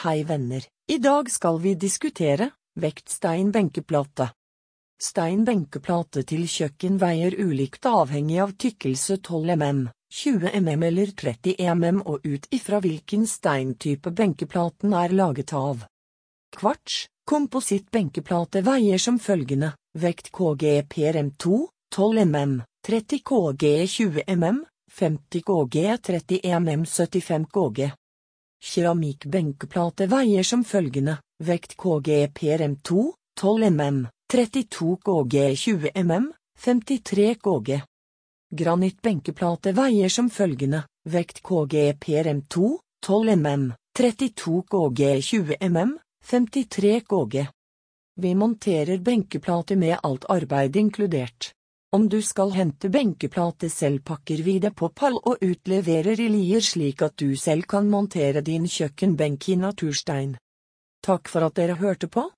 Hei venner, i dag skal vi diskutere vektstein benkeplate. Stein benkeplate til kjøkken veier ulikt avhengig av tykkelse 12 mm, 20 mm eller 30 mm og ut ifra hvilken steintype benkeplaten er laget av. Kvarts, kompositt benkeplate veier som følgende, vekt KG PRM2, 12 mm, 30 KG 20 mm, 50 KG 30 mm 75 KG. Keramikk benkeplate veier som følgende, vekt KG PRM2, 12 mm, 32 KG 20 mm, 53 KG. Granittbenkeplate veier som følgende, vekt KG PRM2, 12 mm, 32 KG 20 mm, 53 KG. Vi monterer benkeplate med alt arbeid inkludert. Om du skal hente benkeplate selv pakker vi det på pall og utleverer i Lier slik at du selv kan montere din kjøkkenbenk i naturstein. Takk for at dere hørte på.